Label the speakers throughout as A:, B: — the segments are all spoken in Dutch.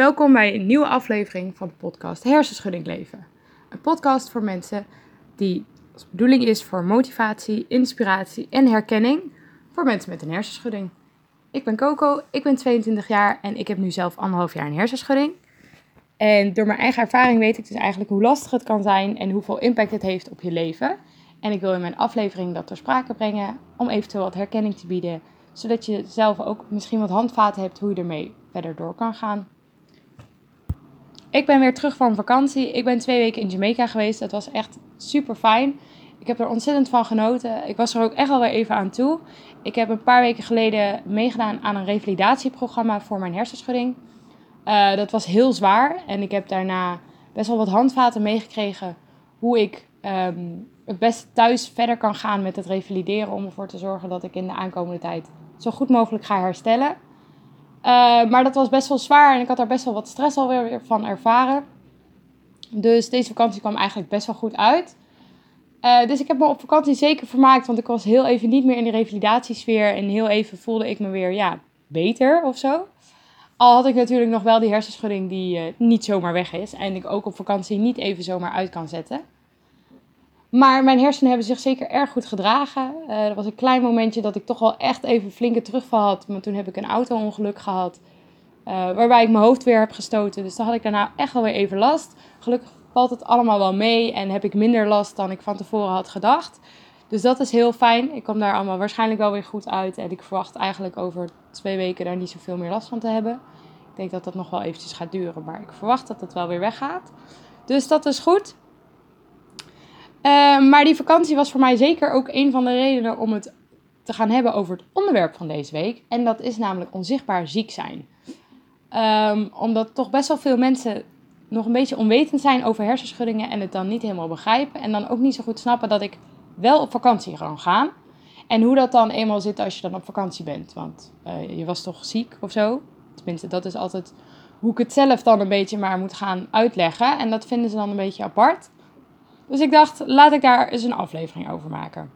A: welkom bij een nieuwe aflevering van de podcast Hersenschudding Leven. Een podcast voor mensen die als bedoeling is voor motivatie, inspiratie en herkenning voor mensen met een hersenschudding. Ik ben Coco, ik ben 22 jaar en ik heb nu zelf anderhalf jaar een hersenschudding. En door mijn eigen ervaring weet ik dus eigenlijk hoe lastig het kan zijn en hoeveel impact het heeft op je leven. En ik wil in mijn aflevering dat ter sprake brengen om eventueel wat herkenning te bieden, zodat je zelf ook misschien wat handvaten hebt hoe je ermee verder door kan gaan. Ik ben weer terug van vakantie. Ik ben twee weken in Jamaica geweest. Dat was echt super fijn. Ik heb er ontzettend van genoten. Ik was er ook echt alweer even aan toe. Ik heb een paar weken geleden meegedaan aan een revalidatieprogramma voor mijn hersenschudding. Uh, dat was heel zwaar en ik heb daarna best wel wat handvaten meegekregen hoe ik um, het beste thuis verder kan gaan met het revalideren om ervoor te zorgen dat ik in de aankomende tijd zo goed mogelijk ga herstellen. Uh, maar dat was best wel zwaar en ik had daar best wel wat stress alweer van ervaren. Dus deze vakantie kwam eigenlijk best wel goed uit. Uh, dus ik heb me op vakantie zeker vermaakt, want ik was heel even niet meer in de revalidatiesfeer. En heel even voelde ik me weer ja, beter of zo. Al had ik natuurlijk nog wel die hersenschudding die uh, niet zomaar weg is. En ik ook op vakantie niet even zomaar uit kan zetten. Maar mijn hersenen hebben zich zeker erg goed gedragen. Uh, er was een klein momentje dat ik toch wel echt even flinke terugval had. Maar toen heb ik een auto-ongeluk gehad. Uh, waarbij ik mijn hoofd weer heb gestoten. Dus dan had ik daarna echt wel weer even last. Gelukkig valt het allemaal wel mee. En heb ik minder last dan ik van tevoren had gedacht. Dus dat is heel fijn. Ik kom daar allemaal waarschijnlijk wel weer goed uit. En ik verwacht eigenlijk over twee weken daar niet zoveel meer last van te hebben. Ik denk dat dat nog wel eventjes gaat duren. Maar ik verwacht dat het wel weer weggaat. Dus dat is goed. Uh, maar die vakantie was voor mij zeker ook een van de redenen om het te gaan hebben over het onderwerp van deze week. En dat is namelijk onzichtbaar ziek zijn. Um, omdat toch best wel veel mensen nog een beetje onwetend zijn over hersenschuddingen en het dan niet helemaal begrijpen. En dan ook niet zo goed snappen dat ik wel op vakantie kan gaan. En hoe dat dan eenmaal zit als je dan op vakantie bent. Want uh, je was toch ziek of zo. Tenminste, dat is altijd hoe ik het zelf dan een beetje maar moet gaan uitleggen. En dat vinden ze dan een beetje apart. Dus ik dacht, laat ik daar eens een aflevering over maken.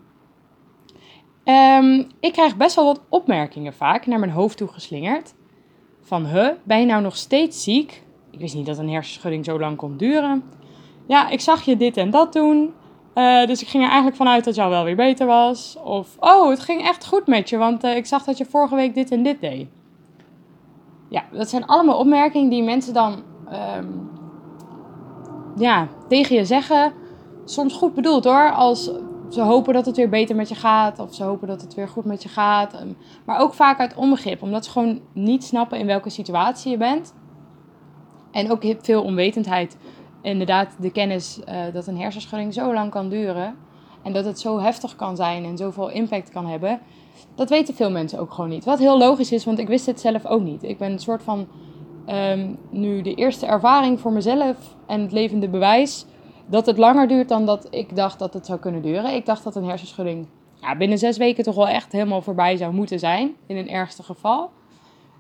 A: Um, ik krijg best wel wat opmerkingen vaak naar mijn hoofd toe geslingerd. Van, huh, ben je nou nog steeds ziek? Ik wist niet dat een hersenschudding zo lang kon duren. Ja, ik zag je dit en dat doen. Uh, dus ik ging er eigenlijk vanuit dat jou wel weer beter was. Of, oh, het ging echt goed met je, want uh, ik zag dat je vorige week dit en dit deed. Ja, dat zijn allemaal opmerkingen die mensen dan um, ja, tegen je zeggen soms goed bedoeld hoor. Als ze hopen dat het weer beter met je gaat. Of ze hopen dat het weer goed met je gaat. Ehm, maar ook vaak uit onbegrip. Omdat ze gewoon niet snappen in welke situatie je bent. En ook veel onwetendheid. Inderdaad, de kennis uh, dat een hersenschudding zo lang kan duren. En dat het zo heftig kan zijn en zoveel impact kan hebben. Dat weten veel mensen ook gewoon niet. Wat heel logisch is, want ik wist het zelf ook niet. Ik ben een soort van um, nu de eerste ervaring voor mezelf en het levende bewijs dat het langer duurt dan dat ik dacht dat het zou kunnen duren. Ik dacht dat een hersenschudding ja, binnen zes weken toch wel echt helemaal voorbij zou moeten zijn, in een ergste geval.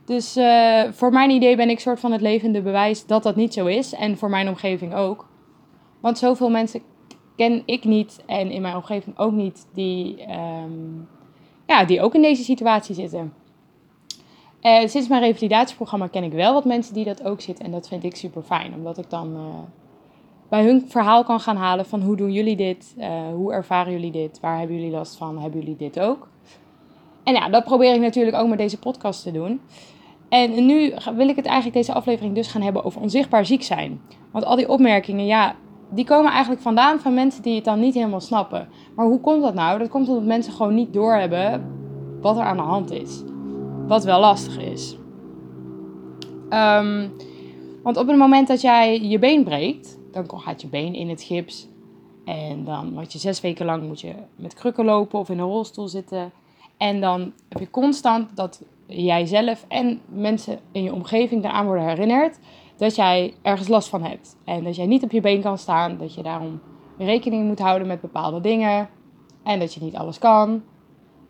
A: Dus uh, voor mijn idee ben ik soort van het levende bewijs dat dat niet zo is. En voor mijn omgeving ook. Want zoveel mensen ken ik niet en in mijn omgeving ook niet die, um, ja, die ook in deze situatie zitten. Uh, sinds mijn revalidatieprogramma ken ik wel wat mensen die dat ook zitten. En dat vind ik super fijn, omdat ik dan uh, bij hun verhaal kan gaan halen van hoe doen jullie dit, uh, hoe ervaren jullie dit, waar hebben jullie last van, hebben jullie dit ook. En ja, dat probeer ik natuurlijk ook met deze podcast te doen. En nu wil ik het eigenlijk deze aflevering dus gaan hebben over onzichtbaar ziek zijn. Want al die opmerkingen, ja, die komen eigenlijk vandaan van mensen die het dan niet helemaal snappen. Maar hoe komt dat nou? Dat komt omdat mensen gewoon niet doorhebben wat er aan de hand is. Wat wel lastig is. Um, want op het moment dat jij je been breekt, dan gaat je been in het gips. En dan moet je zes weken lang moet je met krukken lopen of in een rolstoel zitten. En dan heb je constant dat jij zelf en mensen in je omgeving eraan worden herinnerd dat jij ergens last van hebt. En dat jij niet op je been kan staan, dat je daarom rekening moet houden met bepaalde dingen. En dat je niet alles kan.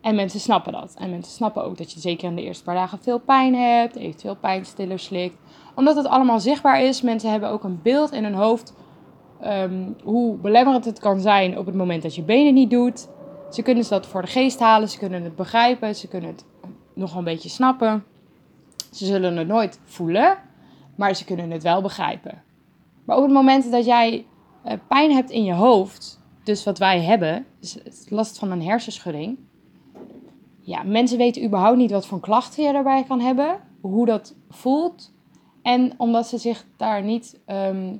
A: En mensen snappen dat. En mensen snappen ook dat je zeker in de eerste paar dagen veel pijn hebt, eventueel pijnstiller slikt. Omdat het allemaal zichtbaar is. Mensen hebben ook een beeld in hun hoofd um, hoe belemmerend het kan zijn op het moment dat je benen niet doet. Ze kunnen ze dat voor de geest halen, ze kunnen het begrijpen, ze kunnen het nog een beetje snappen. Ze zullen het nooit voelen. maar ze kunnen het wel begrijpen. Maar op het moment dat jij eh, pijn hebt in je hoofd, dus wat wij hebben, is last van een hersenschudding. Ja, mensen weten überhaupt niet wat voor klachten je daarbij kan hebben, hoe dat voelt. En omdat ze zich daar niet ehm,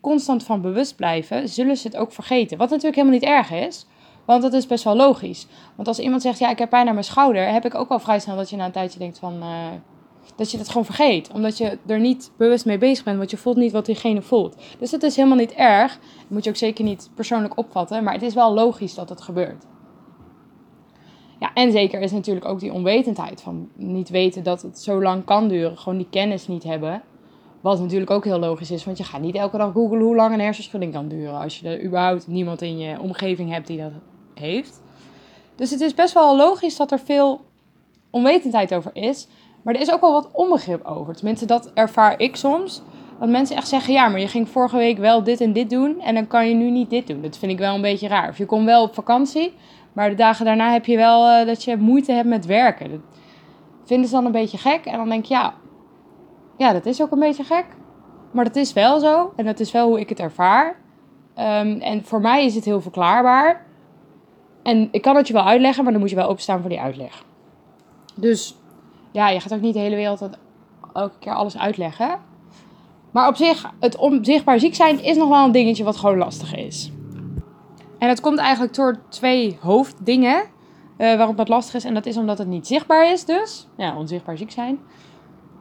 A: constant van bewust blijven, zullen ze het ook vergeten. Wat natuurlijk helemaal niet erg is, want dat is best wel logisch. Want als iemand zegt, ja, ik heb pijn aan mijn schouder, heb ik ook al vrij snel dat je na een tijdje denkt van, uh, dat je dat gewoon vergeet. Omdat je er niet bewust mee bezig bent, want je voelt niet wat diegene voelt. Dus dat is helemaal niet erg. Moet je ook zeker niet persoonlijk opvatten, maar het is wel logisch dat het gebeurt. Ja, en zeker is natuurlijk ook die onwetendheid van niet weten dat het zo lang kan duren. Gewoon die kennis niet hebben. Wat natuurlijk ook heel logisch is, want je gaat niet elke dag googlen hoe lang een hersenschudding kan duren. Als je er überhaupt niemand in je omgeving hebt die dat heeft. Dus het is best wel logisch dat er veel onwetendheid over is. Maar er is ook wel wat onbegrip over. Tenminste, dat ervaar ik soms. Dat mensen echt zeggen, ja, maar je ging vorige week wel dit en dit doen en dan kan je nu niet dit doen. Dat vind ik wel een beetje raar. Of je komt wel op vakantie, maar de dagen daarna heb je wel uh, dat je moeite hebt met werken. Dat vinden ze dan een beetje gek. En dan denk je, ja, ja, dat is ook een beetje gek. Maar dat is wel zo. En dat is wel hoe ik het ervaar. Um, en voor mij is het heel verklaarbaar. En ik kan het je wel uitleggen, maar dan moet je wel openstaan voor die uitleg. Dus ja, je gaat ook niet de hele wereld elke keer alles uitleggen. Maar op zich, het onzichtbaar ziek zijn is nog wel een dingetje wat gewoon lastig is. En dat komt eigenlijk door twee hoofddingen uh, waarom dat lastig is. En dat is omdat het niet zichtbaar is dus. Ja, onzichtbaar ziek zijn.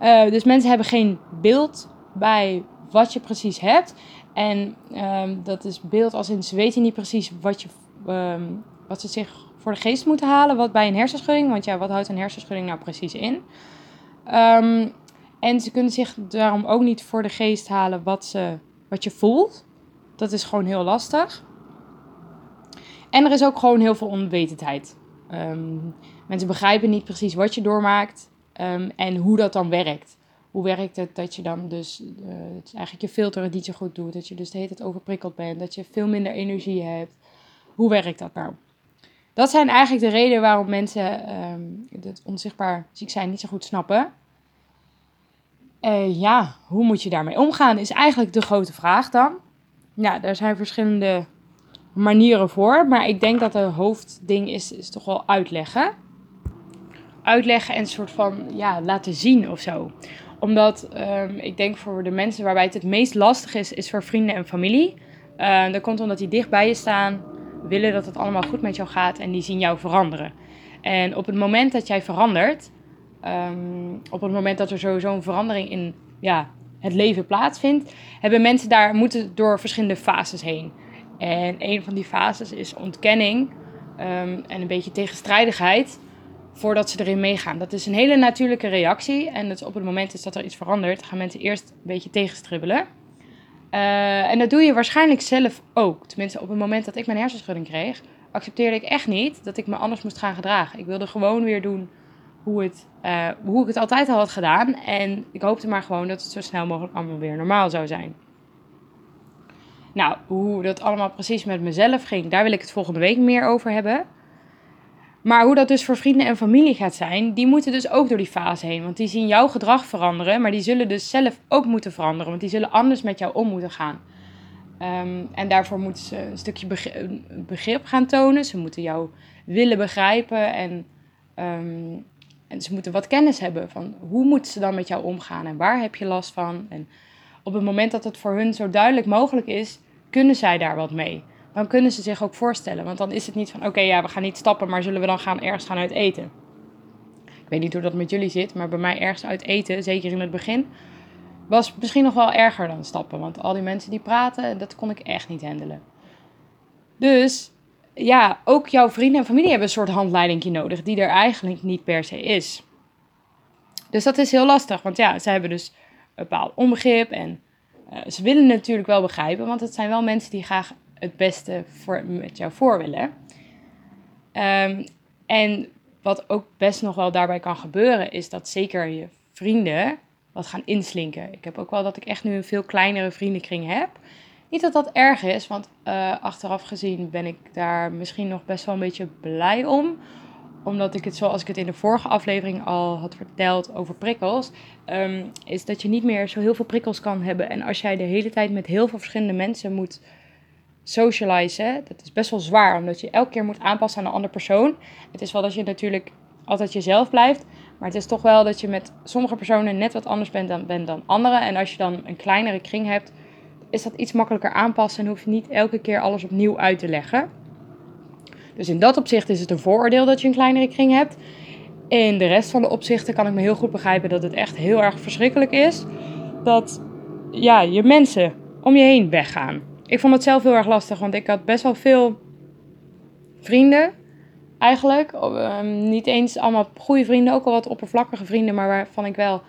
A: Uh, dus mensen hebben geen beeld bij wat je precies hebt. En um, dat is beeld als in ze weten niet precies wat, je, um, wat ze zich voor de geest moeten halen. Wat bij een hersenschudding. Want ja, wat houdt een hersenschudding nou precies in? Um, en ze kunnen zich daarom ook niet voor de geest halen wat, ze, wat je voelt. Dat is gewoon heel lastig. En er is ook gewoon heel veel onwetendheid. Um, mensen begrijpen niet precies wat je doormaakt um, en hoe dat dan werkt. Hoe werkt het dat je dan dus uh, het eigenlijk je filter het niet zo goed doet, dat je dus de hele tijd overprikkeld bent, dat je veel minder energie hebt. Hoe werkt dat nou? Dat zijn eigenlijk de redenen waarom mensen het onzichtbaar ziek zijn niet zo goed snappen. Uh, ja, hoe moet je daarmee omgaan, is eigenlijk de grote vraag dan. Ja, daar zijn verschillende manieren voor. Maar ik denk dat het hoofdding is, is toch wel uitleggen. Uitleggen en een soort van ja, laten zien of zo. Omdat um, ik denk voor de mensen waarbij het het meest lastig is, is voor vrienden en familie. Uh, dat komt omdat die dicht bij je staan, willen dat het allemaal goed met jou gaat en die zien jou veranderen. En op het moment dat jij verandert, um, op het moment dat er sowieso een verandering in ja, het leven plaatsvindt, hebben mensen daar moeten door verschillende fases heen. En een van die fases is ontkenning um, en een beetje tegenstrijdigheid voordat ze erin meegaan. Dat is een hele natuurlijke reactie. En dat op het moment is dat er iets verandert, gaan mensen eerst een beetje tegenstribbelen. Uh, en dat doe je waarschijnlijk zelf ook. Tenminste, op het moment dat ik mijn hersenschudding kreeg, accepteerde ik echt niet dat ik me anders moest gaan gedragen. Ik wilde gewoon weer doen hoe, het, uh, hoe ik het altijd al had gedaan. En ik hoopte maar gewoon dat het zo snel mogelijk allemaal weer normaal zou zijn. Nou, hoe dat allemaal precies met mezelf ging, daar wil ik het volgende week meer over hebben. Maar hoe dat dus voor vrienden en familie gaat zijn, die moeten dus ook door die fase heen. Want die zien jouw gedrag veranderen, maar die zullen dus zelf ook moeten veranderen. Want die zullen anders met jou om moeten gaan. Um, en daarvoor moeten ze een stukje begrip gaan tonen. Ze moeten jou willen begrijpen en, um, en ze moeten wat kennis hebben van hoe moeten ze dan met jou omgaan en waar heb je last van. En op het moment dat het voor hun zo duidelijk mogelijk is, kunnen zij daar wat mee. Dan kunnen ze zich ook voorstellen. Want dan is het niet van, oké, ja, we gaan niet stappen, maar zullen we dan gaan ergens gaan uit eten? Ik weet niet hoe dat met jullie zit, maar bij mij ergens uit eten, zeker in het begin, was misschien nog wel erger dan stappen. Want al die mensen die praten, dat kon ik echt niet handelen. Dus ja, ook jouw vrienden en familie hebben een soort handleiding nodig, die er eigenlijk niet per se is. Dus dat is heel lastig, want ja, ze hebben dus een bepaald onbegrip en uh, ze willen natuurlijk wel begrijpen, want het zijn wel mensen die graag het beste voor, met jou voor willen. Um, en wat ook best nog wel daarbij kan gebeuren, is dat zeker je vrienden wat gaan inslinken. Ik heb ook wel dat ik echt nu een veel kleinere vriendenkring heb. Niet dat dat erg is, want uh, achteraf gezien ben ik daar misschien nog best wel een beetje blij om. Omdat ik het zoals ik het in de vorige aflevering al had verteld over prikkels, ehm, is dat je niet meer zo heel veel prikkels kan hebben. En als jij de hele tijd met heel veel verschillende mensen moet socializen, dat is best wel zwaar, omdat je elke keer moet aanpassen aan een andere persoon. Het is wel dat je natuurlijk altijd jezelf blijft, maar het is toch wel dat je met sommige personen net wat anders bent dan, bent dan anderen. En als je dan een kleinere kring hebt, is dat iets makkelijker aanpassen en hoef je niet elke keer alles opnieuw uit te leggen. Dus in dat opzicht is het een vooroordeel dat je een kleinere kring hebt. In de rest van de opzichten kan ik me heel goed begrijpen dat het echt heel erg verschrikkelijk is dat ja, je mensen om je heen weggaan. Ik vond het zelf heel erg lastig, want ik had best wel veel vrienden eigenlijk. Um, niet eens allemaal goede vrienden, ook al wat oppervlakkige vrienden, maar waarvan ik wel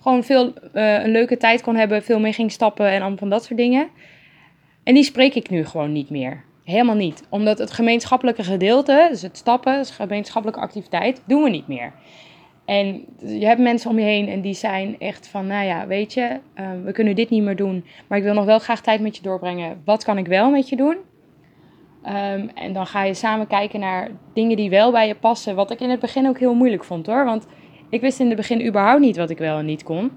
A: gewoon veel uh, een leuke tijd kon hebben, veel mee ging stappen en allemaal van dat soort dingen. En die spreek ik nu gewoon niet meer. Helemaal niet. Omdat het gemeenschappelijke gedeelte, dus het stappen, dus gemeenschappelijke activiteit, doen we niet meer. En je hebt mensen om je heen en die zijn echt van, nou ja, weet je, uh, we kunnen dit niet meer doen, maar ik wil nog wel graag tijd met je doorbrengen. Wat kan ik wel met je doen? Um, en dan ga je samen kijken naar dingen die wel bij je passen. Wat ik in het begin ook heel moeilijk vond hoor. Want ik wist in het begin überhaupt niet wat ik wel en niet kon.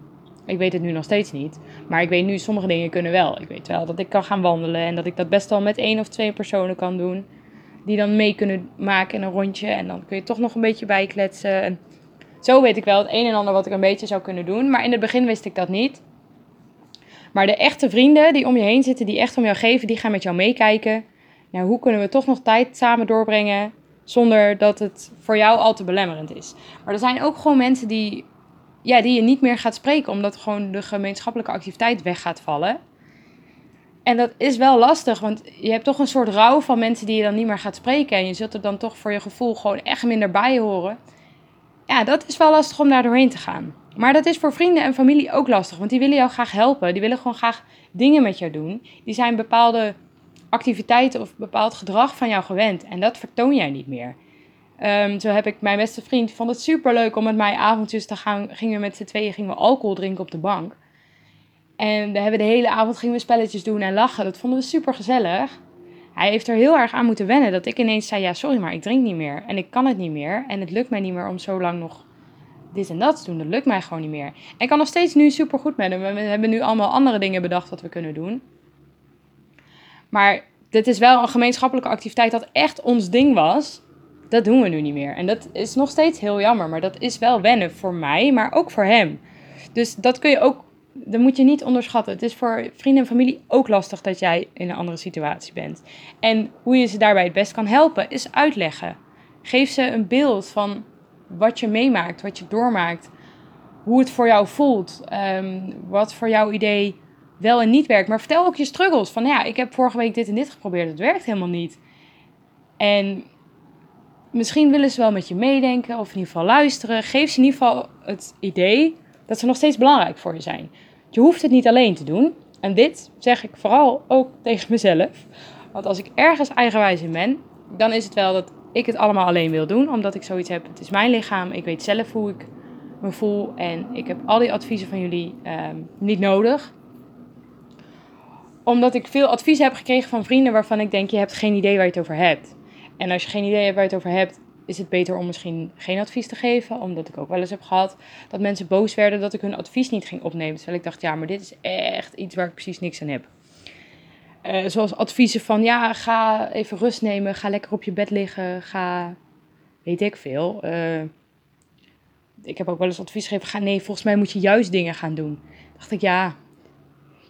A: Ik weet het nu nog steeds niet. Maar ik weet nu, sommige dingen kunnen wel. Ik weet wel dat ik kan gaan wandelen en dat ik dat best wel met één of twee personen kan doen. Die dan mee kunnen maken in een rondje. En dan kun je toch nog een beetje bijkletsen. En zo weet ik wel het een en ander wat ik een beetje zou kunnen doen. Maar in het begin wist ik dat niet. Maar de echte vrienden die om je heen zitten, die echt om jou geven, die gaan met jou meekijken. Nou, hoe kunnen we toch nog tijd samen doorbrengen zonder dat het voor jou al te belemmerend is. Maar er zijn ook gewoon mensen die ja, die je niet meer gaat spreken, omdat gewoon de gemeenschappelijke activiteit weg gaat vallen. En dat is wel lastig, want je hebt toch een soort rouw van mensen die je dan niet meer gaat spreken. En je zult er dan toch voor je gevoel gewoon echt minder bij horen. Ja, dat is wel lastig om daar doorheen te gaan. Maar dat is voor vrienden en familie ook lastig, want die willen jou graag helpen. Die willen gewoon graag dingen met jou doen. Die zijn bepaalde activiteiten of bepaald gedrag van jou gewend. En dat vertoon jij niet meer. Um, zo heb ik mijn beste vriend, vond het super leuk om met mij avondjes te gaan. Gingen we met z'n tweeën gingen we alcohol drinken op de bank. En we hebben de hele avond gingen we spelletjes doen en lachen. Dat vonden we super gezellig. Hij heeft er heel erg aan moeten wennen dat ik ineens zei: Ja, sorry, maar ik drink niet meer. En ik kan het niet meer. En het lukt mij niet meer om zo lang nog dit en dat te doen. Dat lukt mij gewoon niet meer. En ik kan nog steeds nu super goed met hem. We hebben nu allemaal andere dingen bedacht wat we kunnen doen. Maar dit is wel een gemeenschappelijke activiteit dat echt ons ding was dat doen we nu niet meer. En dat is nog steeds heel jammer, maar dat is wel wennen voor mij, maar ook voor hem. Dus dat kun je ook, dat moet je niet onderschatten. Het is voor vrienden en familie ook lastig dat jij in een andere situatie bent. En hoe je ze daarbij het best kan helpen, is uitleggen. Geef ze een beeld van wat je meemaakt, wat je doormaakt, hoe het voor jou voelt, um, wat voor jouw idee wel en niet werkt. Maar vertel ook je struggles. Van ja, ik heb vorige week dit en dit geprobeerd, het werkt helemaal niet. En misschien willen ze wel met je meedenken of in ieder geval luisteren. Geef ze in ieder geval het idee dat ze nog steeds belangrijk voor je zijn. Je hoeft het niet alleen te doen. En dit zeg ik vooral ook tegen mezelf. Want als ik ergens eigenwijs in ben, dan is het wel dat ik het allemaal alleen wil doen. Omdat ik zoiets heb, het is mijn lichaam. Ik weet zelf hoe ik me voel. En ik heb al die adviezen van jullie ehm, niet nodig. Omdat ik veel advies heb gekregen van vrienden waarvan ik denk, je hebt geen idee waar je het over hebt. En als je geen idee hebt waar je het over hebt, is het beter om misschien geen advies te geven. Omdat ik ook wel eens heb gehad dat mensen boos werden dat ik hun advies niet ging opnemen. Terwijl ik dacht, ja, maar dit is echt iets waar ik precies niks aan heb. Uh, zoals adviezen van, ja, ga even rust nemen, ga lekker op je bed liggen, ga, weet ik veel. Uh, ik heb ook wel eens advies gegeven, ga, nee, volgens mij moet je juist dingen gaan doen. dacht ik, ja,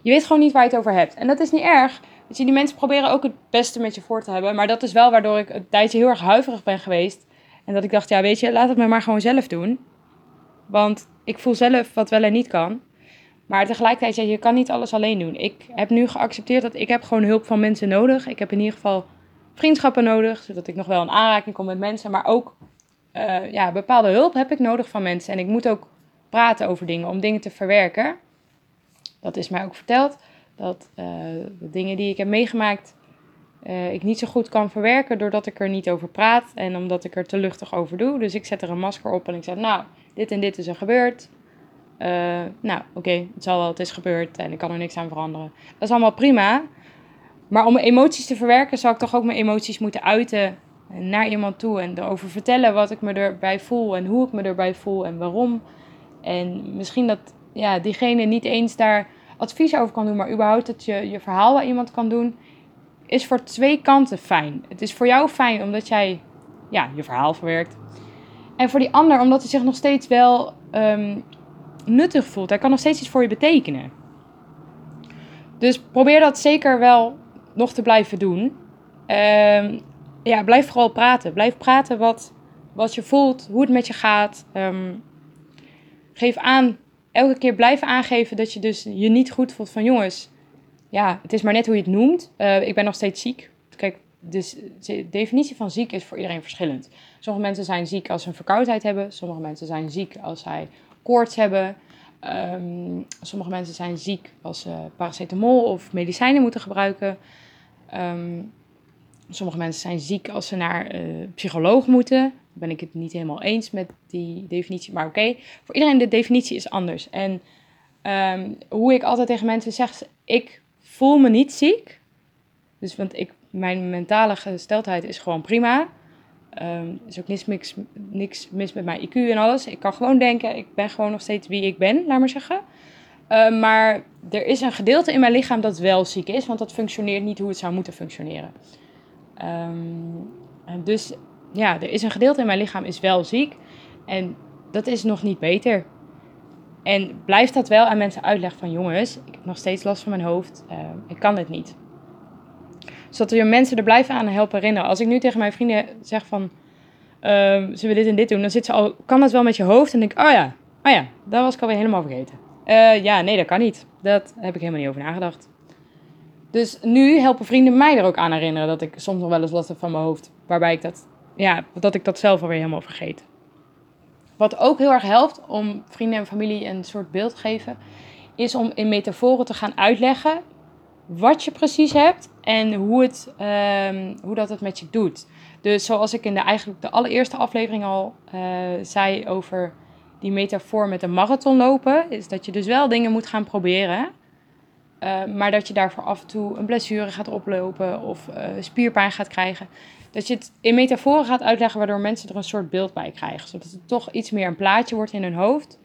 A: je weet gewoon niet waar je het over hebt. En dat is niet erg, Weet je, die mensen proberen ook het beste met je voor te hebben. Maar dat is wel waardoor ik een tijdje heel erg huiverig ben geweest. En dat ik dacht, ja, weet je, laat het me maar gewoon zelf doen. Want ik voel zelf wat wel en niet kan. Maar tegelijkertijd, ja, je kan niet alles alleen doen. Ik heb nu geaccepteerd dat ik heb gewoon hulp van mensen nodig. Ik heb in ieder geval vriendschappen nodig, zodat ik nog wel in aanraking kom met mensen. Maar ook uh, ja, bepaalde hulp heb ik nodig van mensen. En ik moet ook praten over dingen, om dingen te verwerken. Dat is mij ook verteld dat de dingen die ik heb meegemaakt, uh, ik niet zo goed kan verwerken doordat ik er niet over praat en omdat ik er te luchtig over doe. Dus ik zet er een masker op en ik zeg, nou, dit en dit is er gebeurd. Uh, nou, oké, het zal wel, het is gebeurd en ik kan er niks aan veranderen. Dat is allemaal prima. Maar om mijn emoties te verwerken, zou ik toch ook mijn emoties moeten uiten naar iemand toe en erover vertellen wat ik me erbij voel en hoe ik me erbij voel en waarom. En misschien dat ja, diegene niet eens daar advies over kan doen, maar überhaupt dat je je verhaal aan iemand kan doen, is voor twee kanten fijn. Het is voor jou fijn omdat jij ja, je verhaal verwerkt. En voor die ander omdat hij zich nog steeds wel ehm, nuttig voelt. Hij kan nog steeds iets voor je betekenen. Dus probeer dat zeker wel nog te blijven doen. Um, ja, blijf vooral praten. Blijf praten wat, wat je voelt, hoe het met je gaat. Ehm, geef aan, elke keer blijf aangeven dat je dus je niet goed voelt van jongens. Ja, het is maar net hoe je het noemt. Uh, ik ben nog steeds ziek. Kijk, dus de definitie van ziek is voor iedereen verschillend. Sommige mensen zijn ziek als ze een verkoudheid hebben. Sommige mensen zijn ziek als zij koorts hebben. Um, sommige mensen zijn ziek als ze paracetamol of medicijnen moeten gebruiken. Um, Sommige mensen zijn ziek als ze naar uh, psycholoog moeten. Ben ik het niet helemaal eens met die definitie. Maar oké, voor iedereen de definitie is anders. En ehm, hoe ik altijd tegen mensen zeg, ik voel me niet ziek. Dus want ik, mijn mentale gesteldheid is gewoon prima. Um, er is ook niks, niks, niks mis met mijn IQ en alles. Ik kan gewoon denken, ik ben gewoon nog steeds wie ik ben, laat maar zeggen. Uh, maar er is een gedeelte in mijn lichaam dat wel ziek is, want dat functioneert niet hoe het zou moeten functioneren. Dus ja, er is een gedeelte in mijn lichaam is wel ziek. En dat is nog niet beter. En blijf dat wel aan mensen uitleggen van jongens, ik heb nog steeds last van mijn hoofd. Uh, ik kan dit niet. Zodat je mensen er blijven aan helpen herinneren. Als ik nu tegen mijn vrienden zeg van, uh, zullen we dit en dit doen? Dan zit ze al, kan dat wel met je hoofd? En denk ik, oh ja, oh ja, dat was ik alweer helemaal vergeten. Uh, ja, nee, dat kan niet. Dat heb ik helemaal niet over nagedacht. Dus nu helpen vrienden mij er ook aan herinneren dat ik soms nog wel eens last heb van mijn hoofd. Waarbij ik dat, ja, dat ik dat zelf alweer helemaal vergeet. Wat ook heel erg helpt om vrienden en familie een soort beeld te geven, is om in metaforen te gaan uitleggen wat je precies hebt en hoe, het, um, hoe dat het met je doet. Dus zoals ik in de, eigenlijk de allereerste aflevering al uh, zei over die metafoor met een marathon lopen, is dat je dus wel dingen moet gaan proberen. Uh, maar dat je daarvoor af en toe een blessure gaat oplopen of uh, spierpijn gaat krijgen. Dat je het in metaforen gaat uitleggen waardoor mensen er een soort beeld bij krijgen. Zodat het toch iets meer een plaatje wordt in hun hoofd.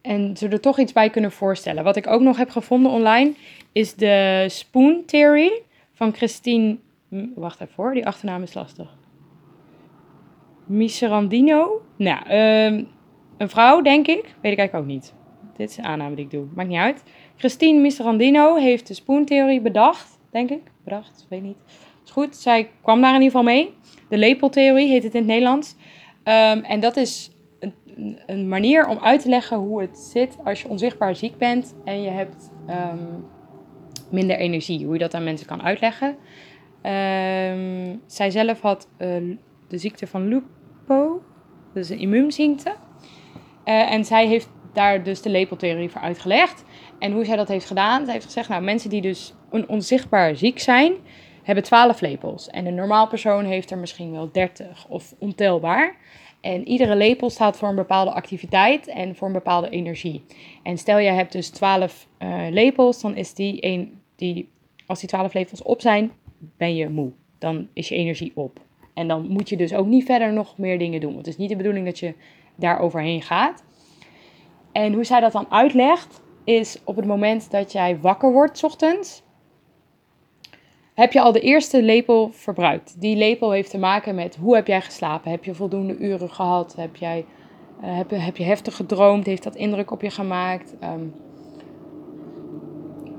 A: En ze er toch iets bij kunnen voorstellen. Wat ik ook nog heb gevonden online is de Spoon Theory van Christine. Wacht even hoor, die achternaam is lastig. Miserandino. Nou, um, een vrouw, denk ik. Weet ik eigenlijk ook niet. Dit is een aanname die ik doe. Maakt niet uit. Christine Miserandino heeft de spoontheorie bedacht, denk ik. Bedacht, weet niet. Is goed, zij kwam daar in ieder geval mee. De lepeltheorie heet het in het Nederlands. Um, en dat is een, een, manier om uit te leggen hoe het zit als je onzichtbaar ziek bent en je hebt um, minder energie. Hoe je dat aan mensen kan uitleggen. Um, zij zelf had uh, de ziekte van Lupo, is een immuunziekte. Uh, en zij heeft daar dus de lepeltheorie voor uitgelegd. En hoe zij dat heeft gedaan, zij heeft gezegd, nou mensen die dus een onzichtbaar ziek zijn, hebben 12 lepels. En een normaal persoon heeft er misschien wel 30 of ontelbaar. En iedere lepel staat voor een bepaalde activiteit en voor een bepaalde energie. En stel je hebt dus 12 uh, eh, lepels, dan is die een die, als die 12 lepels op zijn, ben je moe. Dan is je energie op. En dan moet je dus ook niet verder nog meer dingen doen. Want het is niet de bedoeling dat je daar overheen gaat. En hoe zij dat dan uitlegt, is op het moment dat jij wakker wordt ochtends, heb je al de eerste lepel verbruikt. Die lepel heeft te maken met hoe heb jij geslapen? Heb je voldoende uren gehad? Heb, jij, uh, heb, heb je heftig gedroomd? Heeft dat indruk op je gemaakt? Um,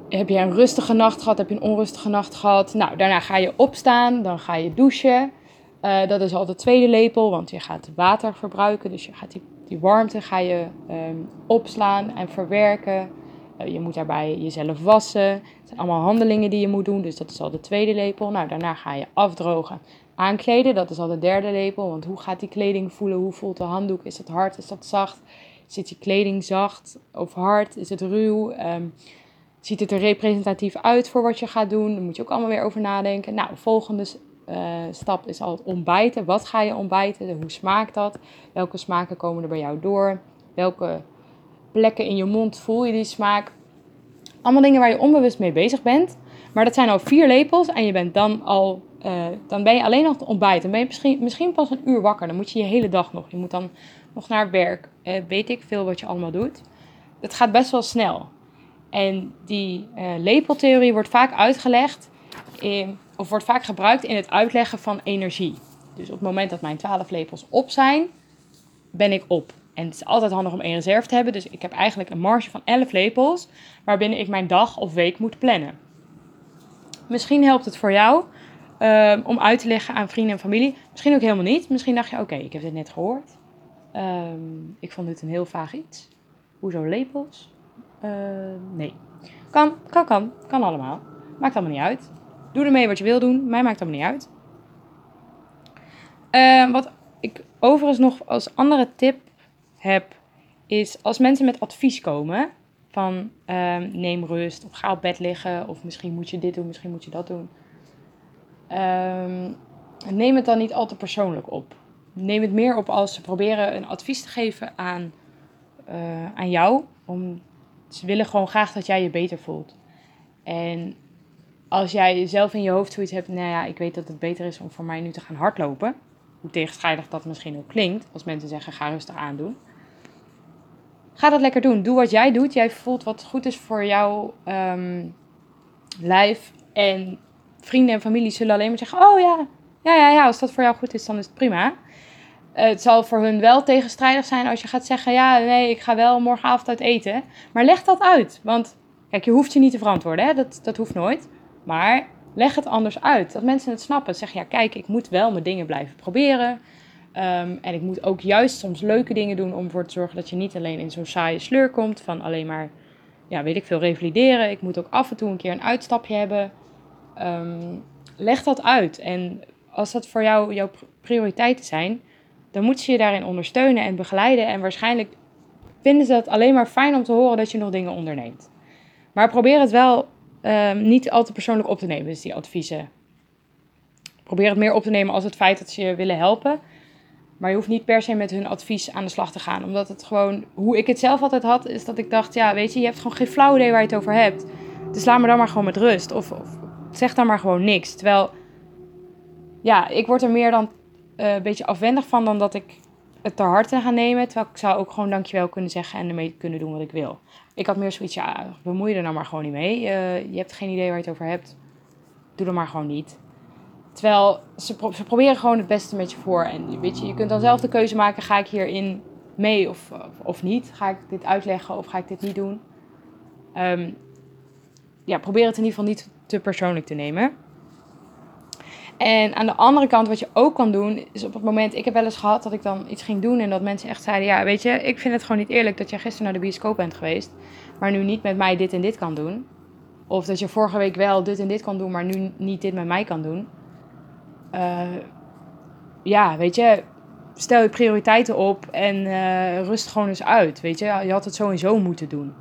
A: heb je een rustige nacht gehad? Heb je een onrustige nacht gehad? Nou, daarna ga je opstaan, dan ga je douchen. Uh, dat is al de tweede lepel, want je gaat water verbruiken. Dus je gaat die die warmte ga je um, opslaan en verwerken. Uh, je moet daarbij jezelf wassen. Het zijn allemaal handelingen die je moet doen. Dus dat is al de tweede lepel. Nou, daarna ga je afdrogen. Aankleden, dat is al de derde lepel. Want hoe gaat die kleding voelen? Hoe voelt de handdoek? Is dat hard? Is dat zacht? Zit je kleding zacht of hard? Is het ruw? Um, ziet het er representatief uit voor wat je gaat doen? Daar moet je ook allemaal weer over nadenken. Nou, volgende uh, stap is al het ontbijten. Wat ga je ontbijten? Hoe smaakt dat? Welke smaken komen er bij jou door? Welke plekken in je mond voel je die smaak? Allemaal dingen waar je onbewust mee bezig bent. Maar dat zijn al vier lepels en je bent dan al eh, dan ben je alleen nog te ontbijt. Dan ben je misschien, misschien pas een uur wakker. Dan moet je je hele dag nog. Je moet dan nog naar werk. Uh, weet ik veel wat je allemaal doet. Het gaat best wel snel. En die uh, lepeltheorie wordt vaak uitgelegd, in, of wordt vaak gebruikt in het uitleggen van energie. Dus op het moment dat mijn 12 lepels op zijn, ben ik op. En het is altijd handig om één reserve te hebben. Dus ik heb eigenlijk een marge van 11 lepels, waarbinnen ik mijn dag of week moet plannen. Misschien helpt het voor jou um, om uit te leggen aan vrienden en familie. Misschien ook helemaal niet. Misschien dacht je, oké, ik heb dit net gehoord. Um, ik vond dit een heel vaag iets. Hoezo lepels? Uh, nee. Kan, kan, kan. Kan allemaal. Maakt allemaal niet uit. Doe ermee wat je wil doen. Mij maakt allemaal niet uit. Wat ik overigens nog als andere tip heb, is als mensen met advies komen van uh, neem rust of ga op bed liggen of misschien moet je dit doen, misschien moet je dat doen. Um, neem het dan niet al te persoonlijk op. Neem het meer op als ze proberen een advies te geven aan, uh, aan jou. Om, ze willen gewoon graag dat jij je beter voelt. En als jij zelf in je hoofd zoiets hebt, nou ja, ik weet dat het beter is om voor mij nu te gaan hardlopen. Hoe tegenstrijdig dat misschien ook klinkt, als mensen zeggen ga rustig aandoen. Ga dat lekker doen. Doe wat jij doet. Jij voelt wat goed is voor jouw um, lijf. En vrienden en familie zullen alleen maar zeggen: Oh ja, ja, ja, ja, als dat voor jou goed is, dan is het prima. het zal voor hun wel tegenstrijdig zijn als je gaat zeggen: Ja, nee, ik ga wel morgenavond uit eten. Maar leg dat uit. Want kijk, je hoeft je niet te verantwoorden, hè? Dat, dat hoeft nooit. Maar leg het anders uit. Dat mensen het snappen. Zeg ja, kijk, ik moet wel mijn dingen blijven proberen. Um, en ik moet ook juist soms leuke dingen doen om ervoor te zorgen dat je niet alleen in zo'n saaie sleur komt van alleen maar, ja, weet ik veel, revalideren. Ik moet ook af en toe een keer een uitstapje hebben. Um, leg dat uit. En als dat voor jou jouw prioriteiten zijn, dan moet je je daarin ondersteunen en begeleiden. En waarschijnlijk vinden ze het alleen maar fijn om te horen dat je nog dingen onderneemt. Maar probeer het wel um, niet al te persoonlijk op te nemen, dus die adviezen. Probeer het meer op te nemen als het feit dat ze je willen helpen. Maar je hoeft niet per se met hun advies aan de slag te gaan. Omdat het gewoon, hoe ik het zelf altijd had, is dat ik dacht, ja, weet je, je hebt gewoon geen flauw idee waar je het over hebt. Dus laat me dan maar gewoon met rust. Of, of zeg dan maar gewoon niks. Terwijl, ja, ik word er meer dan uh, een beetje afwendig van dan dat ik het te harte ga nemen. Terwijl ik zou ook gewoon dankjewel kunnen zeggen en ermee kunnen doen wat ik wil. Ik had meer zoiets, ja, bemoei je er nou maar gewoon niet mee. Uh, je hebt geen idee waar je het over hebt. Doe er maar gewoon niet. Terwijl ze, pro ze proberen gewoon het beste met je voor. En weet je, je kunt dan zelf de keuze maken: ga ik hierin mee of, of, of niet? Ga ik dit uitleggen of ga ik dit niet doen? Um, ja, probeer het in ieder geval niet te persoonlijk te nemen. En aan de andere kant, wat je ook kan doen, is op het moment, ik heb wel eens gehad dat ik dan iets ging doen en dat mensen echt zeiden, ja, weet je, ik vind het gewoon niet eerlijk dat je gisteren naar de bioscoop bent geweest, maar nu niet met mij dit en dit kan doen. Of dat je vorige week wel dit en dit kan doen, maar nu niet dit met mij kan doen. Uh, ja, weet je, stel je prioriteiten op en uh, rust gewoon eens uit. Weet je, je had het sowieso moeten doen.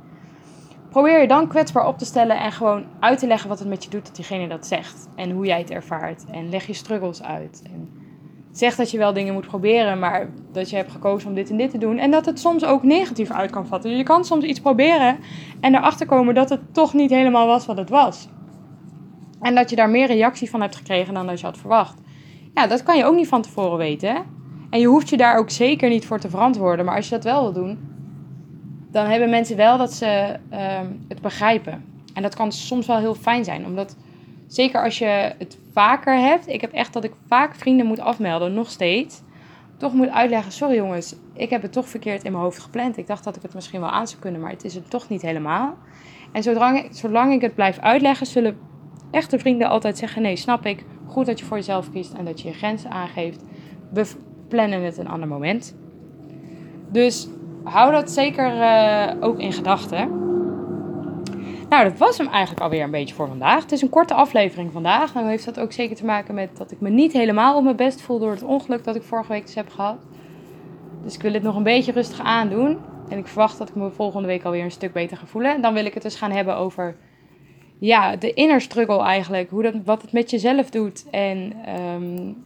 A: Probeer je dan kwetsbaar op te stellen en gewoon uit te leggen wat het met je doet dat diegene dat zegt. En hoe jij het ervaart. En leg je struggles uit. En zeg dat je wel dingen moet proberen, maar dat je hebt gekozen om dit en dit te doen. En dat het soms ook negatief uit kan vatten. Je kan soms iets proberen en erachter komen dat het toch niet helemaal was wat het was. En dat je daar meer reactie van hebt gekregen dan dat je had verwacht. Ja, dat kan je ook niet van tevoren weten. En je hoeft je daar ook zeker niet voor te verantwoorden. Maar als je dat wel wil doen, dan hebben mensen wel dat ze um, het begrijpen. En dat kan soms wel heel fijn zijn, omdat zeker als je het vaker hebt. Ik heb echt dat ik vaak vrienden moet afmelden, nog steeds. Toch moet uitleggen: sorry jongens, ik heb het toch verkeerd in mijn hoofd gepland. Ik dacht dat ik het misschien wel aan zou kunnen, maar het is het toch niet helemaal. En zolang, zolang ik het blijf uitleggen, zullen echte vrienden altijd zeggen: nee, snap ik. Goed dat je voor jezelf kiest en dat je je grenzen aangeeft. We plannen het een ander moment. Dus hou dat zeker uh, ook in gedachten. Nou, dat was hem eigenlijk alweer een beetje voor vandaag. Het is een korte aflevering vandaag. Nou heeft dat ook zeker te maken met dat ik me niet helemaal op mijn best voel door het ongeluk dat ik vorige week dus heb gehad. Dus ik wil het nog een beetje rustig aandoen. En ik verwacht dat ik me volgende week alweer een stuk beter ga voelen. En dan wil ik het dus gaan hebben over ja, de inner struggle eigenlijk. Hoe dat, wat het met jezelf doet. En um,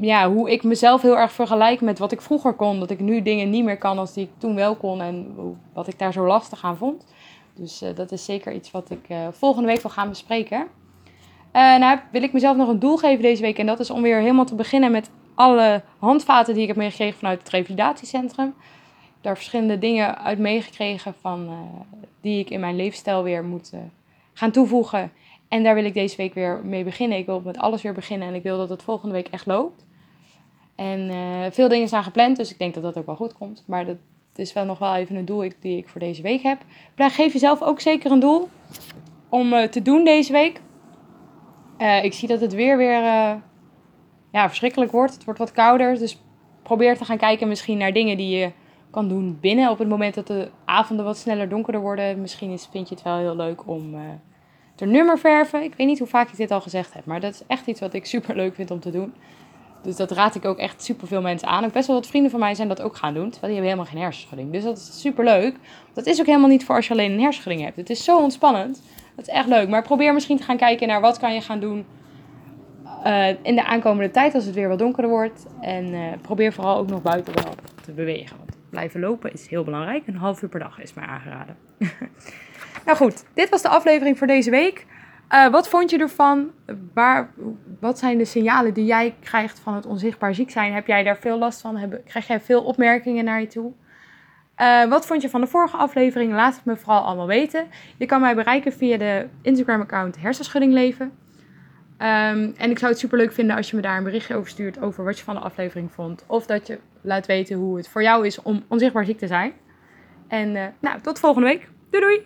A: ja, hoe ik mezelf heel erg vergelijk met wat ik vroeger kon. Dat ik nu dingen niet meer kan als die ik toen wel kon. En wat ik daar zo lastig aan vond. Dus uh, dat is zeker iets wat ik uh, volgende week wil gaan bespreken. nou wil ik mezelf nog een doel geven deze week. En dat is om weer helemaal te beginnen met alle handvaten die ik heb meegekregen vanuit het revalidatiecentrum. Daar verschillende dingen uit meegekregen van, die ik in mijn leefstijl weer moet gaan toevoegen. En daar wil ik deze week weer mee beginnen. Ik wil met alles weer beginnen en ik wil dat het volgende week echt loopt. En veel dingen zijn gepland, dus ik denk dat dat ook wel goed komt. Maar dat is wel nog wel even een doel die ik voor deze week heb. Maar geef jezelf ook zeker een doel om uh, te doen deze week. Uh, ik zie dat het weer weer ja, verschrikkelijk wordt. Het wordt wat kouder. Dus probeer te gaan kijken misschien naar dingen die je kan doen binnen. Op het moment dat de avonden wat sneller donkerder worden. Misschien is, vind je het wel heel leuk om te nummerverven. Ik weet niet hoe vaak ik dit al gezegd heb. Maar dat is echt iets wat ik super leuk vind om te doen. Dus dat raad ik ook echt super veel mensen aan. Ook best wel wat vrienden van mij zijn dat ook gaan doen. Terwijl die hebben helemaal geen hersenschudding. Dus dat is super leuk. Dat is ook helemaal niet voor als je alleen een hersenschudding hebt. Het is zo ontspannend. Dat is echt leuk. Maar probeer misschien te gaan kijken naar wat kan je gaan doen uh, in de aankomende tijd als het weer wat donkerder wordt. En uh, probeer vooral ook nog buiten wel te bewegen. Blijven lopen is heel belangrijk. Een half uur per dag is mij aangeraden. nou goed, dit was de aflevering voor deze week. Uh, wat vond je ervan? Waar, wat zijn de signalen die jij krijgt van het onzichtbaar ziek zijn? Heb jij daar veel last van? Heb, krijg jij veel opmerkingen naar je toe? Uh, wat vond je van de vorige aflevering? Laat het me vooral allemaal weten. Je kan mij bereiken via de Instagram-account Hersenschuddingleven. Um, en ik zou het super leuk vinden als je me daar een berichtje over stuurt over wat je van de aflevering vond. Of dat je laat weten hoe het voor jou is om onzichtbaar ziek te zijn. En uh, nou, tot volgende week. Doei doei!